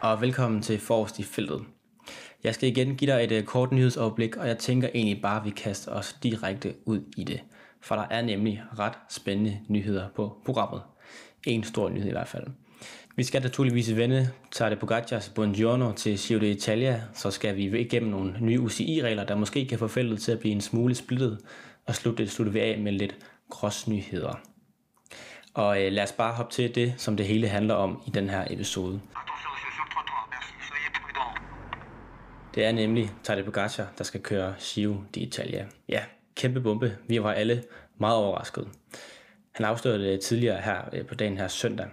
og velkommen til Forrest i feltet. Jeg skal igen give dig et øh, kort nyhedsoverblik, og jeg tænker egentlig bare, at vi kaster os direkte ud i det. For der er nemlig ret spændende nyheder på programmet. En stor nyhed i hvert fald. Vi skal naturligvis vende Tadej Pogacars Buongiorno til Giro d'Italia, så skal vi igennem nogle nye UCI-regler, der måske kan få feltet til at blive en smule splittet, og slutte, slutte vi af med lidt nyheder. Og øh, lad os bare hoppe til det, som det hele handler om i den her episode. Det er nemlig Tadej Pogacar, der skal køre Giro d'Italia. Ja, kæmpe bombe. Vi var alle meget overrasket. Han afslørede det tidligere her øh, på dagen her søndag.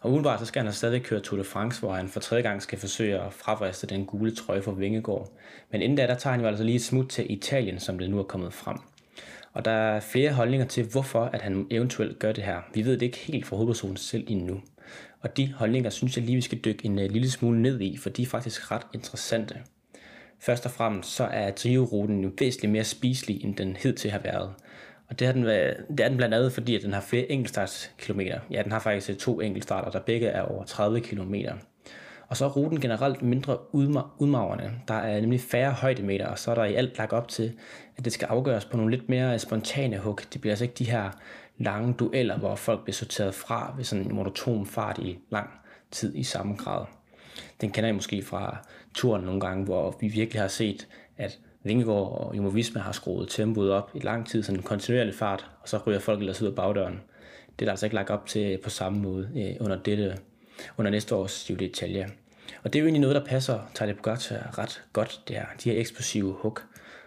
Og udenbart så skal han stadig køre Tour de France, hvor han for tredje gang skal forsøge at fravriste den gule trøje for Vingegaard. Men inden da, der tager han jo altså lige et smut til Italien, som det nu er kommet frem. Og der er flere holdninger til, hvorfor at han eventuelt gør det her. Vi ved det ikke helt fra hovedpersonen selv endnu. Og de holdninger synes jeg lige, vi skal dykke en øh, lille smule ned i, for de er faktisk ret interessante. Først og fremmest så er driveruten jo væsentligt mere spiselig, end den hed til har været. Og det er, den, det er den blandt andet, fordi at den har flere enkeltstartskilometer. Ja, den har faktisk to enkeltstarter, der begge er over 30 km. Og så er ruten generelt mindre udmagrende. Der er nemlig færre højdemeter, og så er der i alt lagt op til, at det skal afgøres på nogle lidt mere spontane hug. Det bliver altså ikke de her lange dueller, hvor folk bliver sorteret fra ved sådan en monoton fart i lang tid i samme grad. Den kender I måske fra turen nogle gange, hvor vi virkelig har set, at Vingegaard og Jumbo Visma har skruet tempoet op i lang tid, sådan en kontinuerlig fart, og så ryger folk ellers ud af bagdøren. Det er der altså ikke lagt op til på samme måde øh, under, dette, under næste års Giro d'Italia. Og det er jo egentlig noget, der passer Tadej Pogacar øh, ret godt, det her. De her eksplosive hook.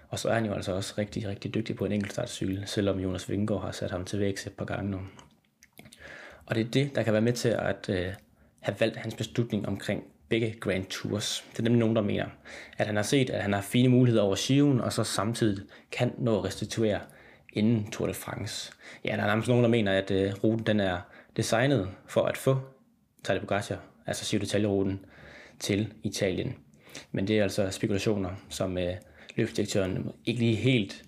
Og så er han jo altså også rigtig, rigtig dygtig på en enkeltstartcykel, selvom Jonas Vingegaard har sat ham til vækst et par gange nu. Og det er det, der kan være med til at øh, have valgt hans beslutning omkring begge Grand Tours. Det er nemlig nogen, der mener, at han har set, at han har fine muligheder over Skiven, og så samtidig kan nå at restituere inden Tour de France. Ja, der er nærmest nogen, der mener, at øh, ruten den er designet for at få Tadej Pogacar, altså Giro d'Italia-ruten, til Italien. Men det er altså spekulationer, som øh, løbsdirektøren ikke lige helt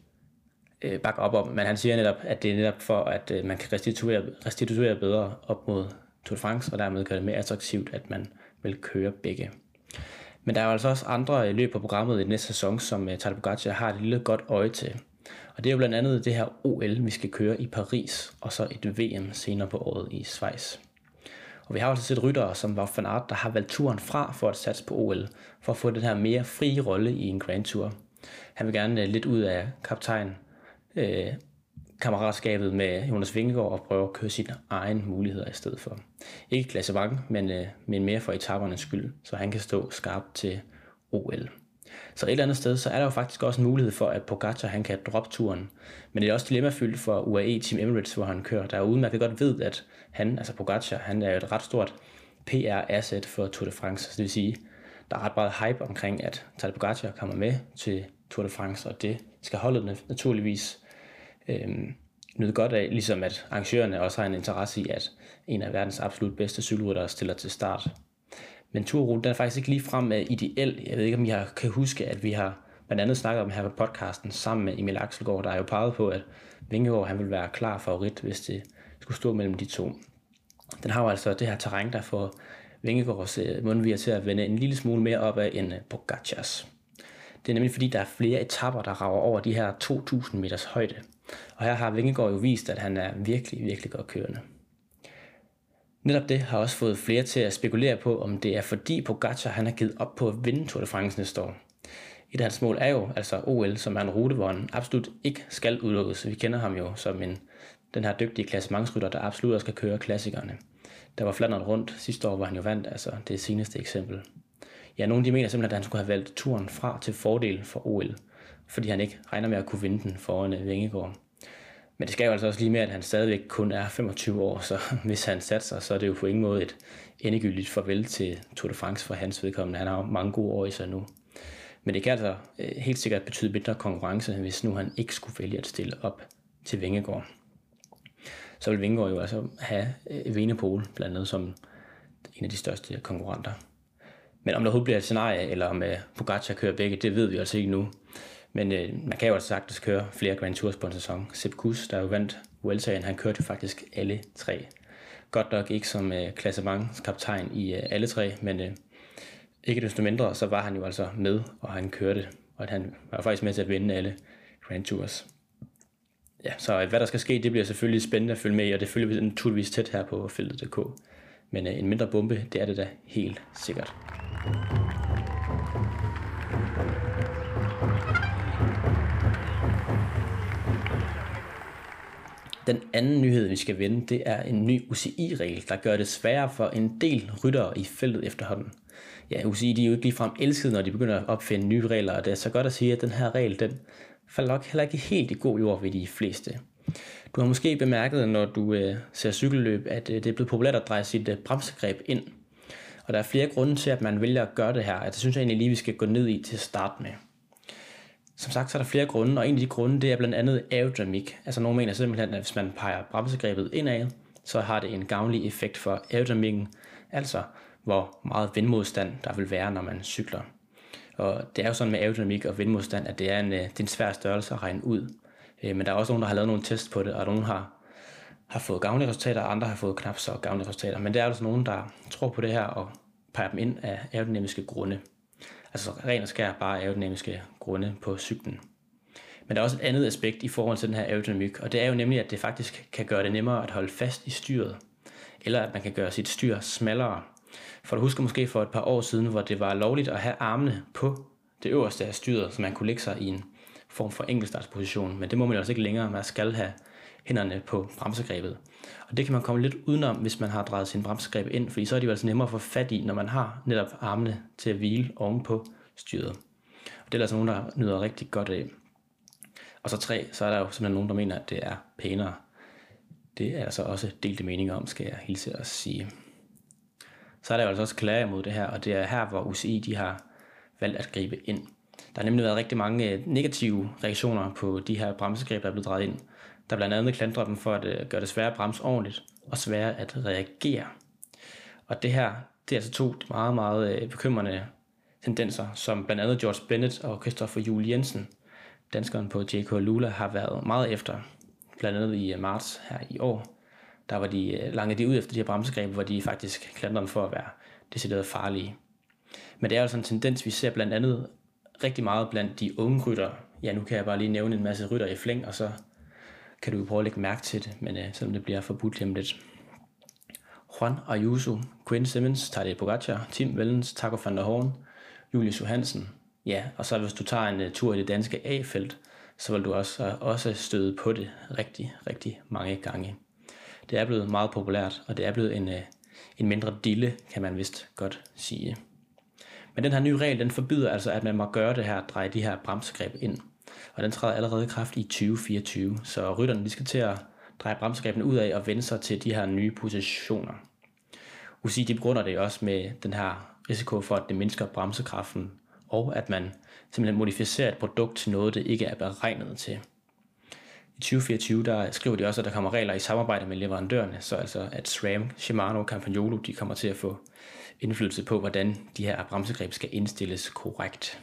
øh, bakker op om, men han siger netop, at det er netop for, at øh, man kan restituere, restituere bedre op mod Tour de France, og dermed gøre det mere attraktivt, at man vil køre begge. Men der er jo altså også andre øh, løb på programmet i næste sæson, som øh, Tadej Pogacar har et lille godt øje til. Og det er jo blandt andet det her OL, vi skal køre i Paris, og så et VM senere på året i Schweiz. Og vi har også altså set ryttere som Wout van Aert, der har valgt turen fra for at satse på OL, for at få den her mere frie rolle i en Grand Tour. Han vil gerne øh, lidt ud af kaptajn øh, kammeratskabet med Jonas Vingegaard og prøve at køre sine egne muligheder i stedet for. Ikke klassevang, men, øh, men mere for etapernes skyld, så han kan stå skarpt til OL. Så et eller andet sted, så er der jo faktisk også en mulighed for, at Pogacar han kan droppe turen. Men det er også dilemmafyldt for UAE Team Emirates, hvor han kører. Der er udmærket godt ved, at han, altså Pogacar, han er et ret stort PR-asset for Tour de France. Så det vil sige, der er ret meget hype omkring, at Tadej Pogacar kommer med til Tour de France, og det skal holdet naturligvis øh, nyde godt af, ligesom at arrangørerne også har en interesse i, at en af verdens absolut bedste cykelryttere stiller til start. Men turruten den er faktisk ikke lige frem øh, ideel. Jeg ved ikke, om I har, kan huske, at vi har blandt andet snakket om her på podcasten sammen med Emil Axelgaard, der har jo peget på, at Vingegaard han vil være klar favorit, hvis det skulle stå mellem de to. Den har jo altså det her terræn, der får Vingegaards mundvier mundviger til at vende en lille smule mere op af end øh, Pogacars. Det er nemlig fordi, der er flere etapper, der rager over de her 2.000 meters højde. Og her har Vingegaard jo vist, at han er virkelig, virkelig godt kørende. Netop det har også fået flere til at spekulere på, om det er fordi Pogacar han har givet op på at vinde Tour de France næste år. Et af hans mål er jo altså OL, som er en rute, hvor han absolut ikke skal udelukkes. Vi kender ham jo som en, den her dygtige klassementsrytter, der absolut også skal køre klassikerne. Der var Flandern rundt sidste år, hvor han jo vandt, altså det seneste eksempel. Ja, nogle de mener simpelthen, at han skulle have valgt turen fra til fordel for OL, fordi han ikke regner med at kunne vinde den foran øh, Vingegaard. Men det skal jo altså også lige med, at han stadigvæk kun er 25 år, så hvis han satser, så er det jo på ingen måde et endegyldigt farvel til Tour de France for hans vedkommende. Han har mange gode år i sig nu. Men det kan altså øh, helt sikkert betyde mindre konkurrence, hvis nu han ikke skulle vælge at stille op til Vingegaard. Så vil Vingegaard jo altså have øh, Venepol blandt andet som en af de største konkurrenter. Men om der overhovedet bliver et scenarie, eller om øh, Pogacar kører begge, det ved vi altså ikke nu. Men øh, man kan jo altså sagtens køre flere Grand Tours på en sæson. Sepp Kuss, der jo vandt Vueltaen, han kørte jo faktisk alle tre. Godt nok ikke som øh, klassementskaptajn i øh, alle tre, men øh, ikke desto mindre, så var han jo altså med, og han kørte, og han var faktisk med til at vinde alle Grand Tours. Ja, så øh, hvad der skal ske, det bliver selvfølgelig spændende at følge med i, og det følger vi naturligvis tæt her på feltet.dk. Men øh, en mindre bombe, det er det da helt sikkert. Den anden nyhed, vi skal vende, det er en ny UCI-regel, der gør det sværere for en del ryttere i feltet efterhånden. Ja, UCI de er jo ikke ligefrem elsket, når de begynder at opfinde nye regler, og det er så godt at sige, at den her regel, den falder nok heller ikke helt i god jord ved de fleste. Du har måske bemærket, når du øh, ser cykelløb, at øh, det er blevet populært at dreje sit øh, bremsegreb ind. Og der er flere grunde til, at man vælger at gøre det her. Altså, det synes jeg egentlig lige, vi skal gå ned i til at starte med. Som sagt, så er der flere grunde, og en af de grunde, det er blandt andet aerodynamik. Altså nogle mener simpelthen, at hvis man peger bremsegrebet indad, så har det en gavnlig effekt for aerodynamikken, altså hvor meget vindmodstand der vil være, når man cykler. Og det er jo sådan med aerodynamik og vindmodstand, at det er en, øh, det er en svær størrelse at regne ud. Øh, men der er også nogen, der har lavet nogle tests på det, og nogen har, har fået gavnlige resultater, og andre har fået knap så gavnlige resultater. Men der er altså nogen, der tror på det her og peger dem ind af aerodynamiske grunde. Altså ren og skær bare aerodynamiske grunde på cyklen. Men der er også et andet aspekt i forhold til den her aerodynamik, og det er jo nemlig, at det faktisk kan gøre det nemmere at holde fast i styret, eller at man kan gøre sit styr smallere. For du husker måske for et par år siden, hvor det var lovligt at have armene på det øverste af styret, så man kunne lægge sig i en form for enkeltstartsposition, men det må man altså ikke længere. Man skal have hænderne på bremsegrebet. Og det kan man komme lidt udenom, hvis man har drejet sin bremsegreb ind, fordi så er det jo altså nemmere at få fat i, når man har netop armene til at hvile ovenpå styret. Og det er altså nogen, der nyder rigtig godt af. Og så tre, så er der jo simpelthen nogen, der mener, at det er pænere. Det er altså også delte meninger om, skal jeg hilse at sige. Så er der jo altså også klager mod det her, og det er her, hvor UCI de har valgt at gribe ind. Der har nemlig været rigtig mange øh, negative reaktioner på de her bremsegreb, der er blevet drejet ind. Der blandt andet klandrer dem for at øh, gøre det svære at bremse ordentligt og svære at reagere. Og det her, det er altså to meget, meget øh, bekymrende tendenser, som blandt andet George Bennett og Christopher Juel Jensen, danskeren på JK Lula, har været meget efter. Blandt andet i øh, marts her i år, der var de lange de ud efter de her bremsegreb, hvor de faktisk klandrer dem for at være decideret farlige. Men det er altså en tendens, vi ser blandt andet rigtig meget blandt de unge rytter. Ja, nu kan jeg bare lige nævne en masse rytter i flæng, og så kan du jo prøve at lægge mærke til det, men øh, selvom det bliver forbudt lige lidt. Juan Ayuso, Quinn Simmons, Tadej Pogacar, Tim Vellens, Taco van der Horn, Julius Johansen. Ja, og så hvis du tager en uh, tur i det danske A-felt, så vil du også, uh, også støde på det rigtig, rigtig mange gange. Det er blevet meget populært, og det er blevet en, uh, en mindre dille, kan man vist godt sige. Men den her nye regel, den forbyder altså, at man må gøre det her, dreje de her bremsegreb ind. Og den træder allerede i kraft i 2024, så rytterne de skal til at dreje bremsegrebene ud af og vende sig til de her nye positioner. UCI de begrunder det også med den her risiko for, at det mindsker bremsekraften, og at man simpelthen modificerer et produkt til noget, det ikke er beregnet til. I 2024 der skriver de også, at der kommer regler i samarbejde med leverandørerne, så altså at SRAM, Shimano og Campagnolo de kommer til at få indflydelse på, hvordan de her bremsegreb skal indstilles korrekt.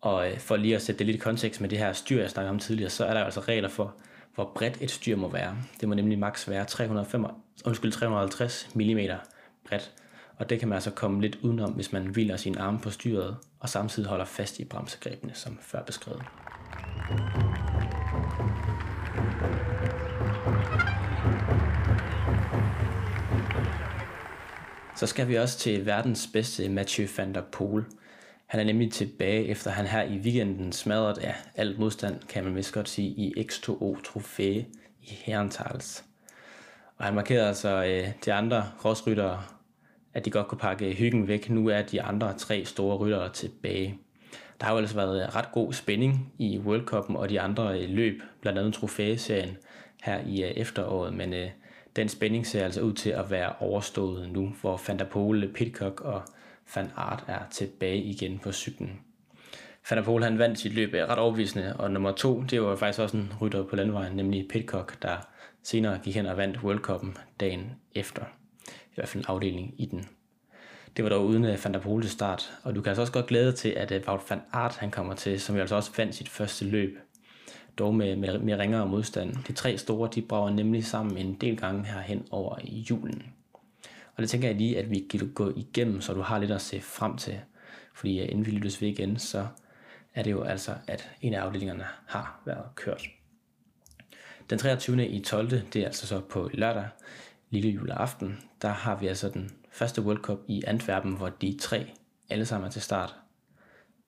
Og øh, for lige at sætte det lidt i kontekst med det her styr, jeg snakkede om tidligere, så er der altså regler for, hvor bredt et styr må være. Det må nemlig maks være 305, undskyld, 350 mm bredt. Og det kan man altså komme lidt udenom, hvis man hviler sin arme på styret og samtidig holder fast i bremsegrebene, som før beskrevet. Så skal vi også til verdens bedste Mathieu van der Poel. Han er nemlig tilbage, efter han her i weekenden smadret af alt modstand, kan man vist godt sige, i X2O Trofæ i Herentals. Og han markerede altså øh, de andre crossryttere, at de godt kunne pakke hyggen væk. Nu er de andre tre store ryttere tilbage. Der har jo altså været ret god spænding i World Cup'en og de andre øh, løb, blandt andet trofæserien her i øh, efteråret, men øh, den spænding ser altså ud til at være overstået nu, hvor Van der Pitcock og Van Aert er tilbage igen på cyklen. Van der Pol han vandt sit løb øh, ret overbevisende, og nummer to, det var faktisk også en rytter på landvejen, nemlig Pitcock, der senere gik hen og vandt World Cup'en dagen efter. I hvert fald en afdeling i den. Det var dog uden øh, Van der Pol til start, og du kan altså også godt glæde til, at øh, Wout van Aert han kommer til, som jo altså også vandt sit første løb dog med, med, med ringere modstand. De tre store, de brager nemlig sammen en del gange herhen over i julen. Og det tænker jeg lige, at vi kan gå igennem, så du har lidt at se frem til. Fordi øh, inden vi lyttes ved igen, så er det jo altså, at en af afdelingerne har været kørt. Den 23. i 12. det er altså så på lørdag, lille juleaften, der har vi altså den første World Cup i Antwerpen, hvor de tre alle sammen er til start.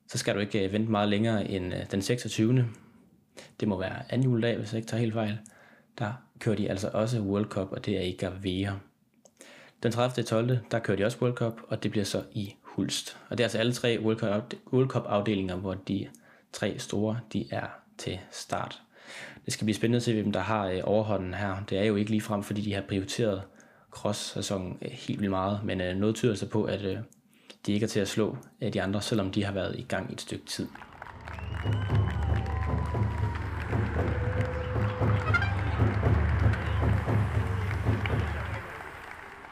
Så skal du ikke øh, vente meget længere end øh, den 26. Det må være anden juledag, hvis jeg ikke tager helt fejl. Der kører de altså også World Cup, og det er i Gavea. Den 30. 12. der kører de også World Cup, og det bliver så i Hulst. Og det er altså alle tre World Cup afdelinger, hvor de tre store, de er til start. Det skal blive spændende at se, hvem der har øh, overhånden her. Det er jo ikke lige frem, fordi de har prioriteret cross-sæsonen øh, helt vildt meget, men øh, noget tyder sig på, at de ikke er til at slå de andre, selvom de har været i gang et stykke tid.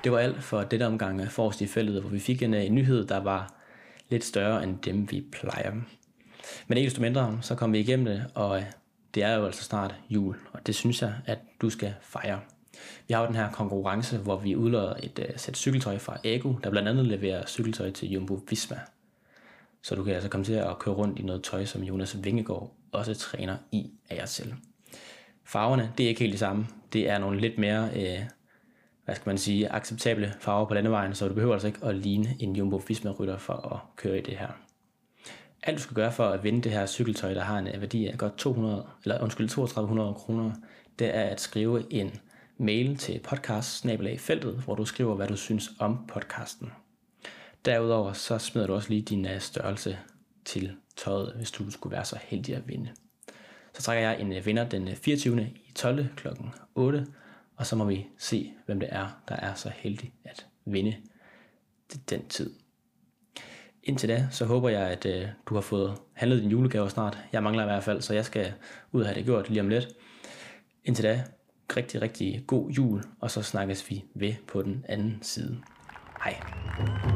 Det var alt for dette omgang forrest i feltet, hvor vi fik en, øh, en nyhed, der var lidt større end dem, vi plejer. Men ikke desto mindre, så kom vi igennem det, og øh, det er jo altså snart jul, og det synes jeg, at du skal fejre. Vi har jo den her konkurrence, hvor vi udløder et uh, sæt cykeltøj fra Ego, der blandt andet leverer cykeltøj til Jumbo Visma. Så du kan altså komme til at køre rundt i noget tøj, som Jonas Vingegaard også træner i af jer selv. Farverne, det er ikke helt det samme. Det er nogle lidt mere, uh, hvad skal man sige, acceptable farver på landevejen, så du behøver altså ikke at ligne en Jumbo Visma-rytter for at køre i det her alt du skal gøre for at vinde det her cykeltøj, der har en værdi af godt 200, eller undskyld, 3200 kroner, det er at skrive en mail til podcast feltet, hvor du skriver, hvad du synes om podcasten. Derudover så smider du også lige din øh, størrelse til tøjet, hvis du skulle være så heldig at vinde. Så trækker jeg en øh, vinder den øh, 24. I 12. kl. 8, og så må vi se, hvem det er, der er så heldig at vinde den tid. Indtil da, så håber jeg, at øh, du har fået handlet din julegave snart. Jeg mangler i hvert fald, så jeg skal ud og have det gjort lige om lidt. Indtil da, rigtig, rigtig god jul, og så snakkes vi ved på den anden side. Hej.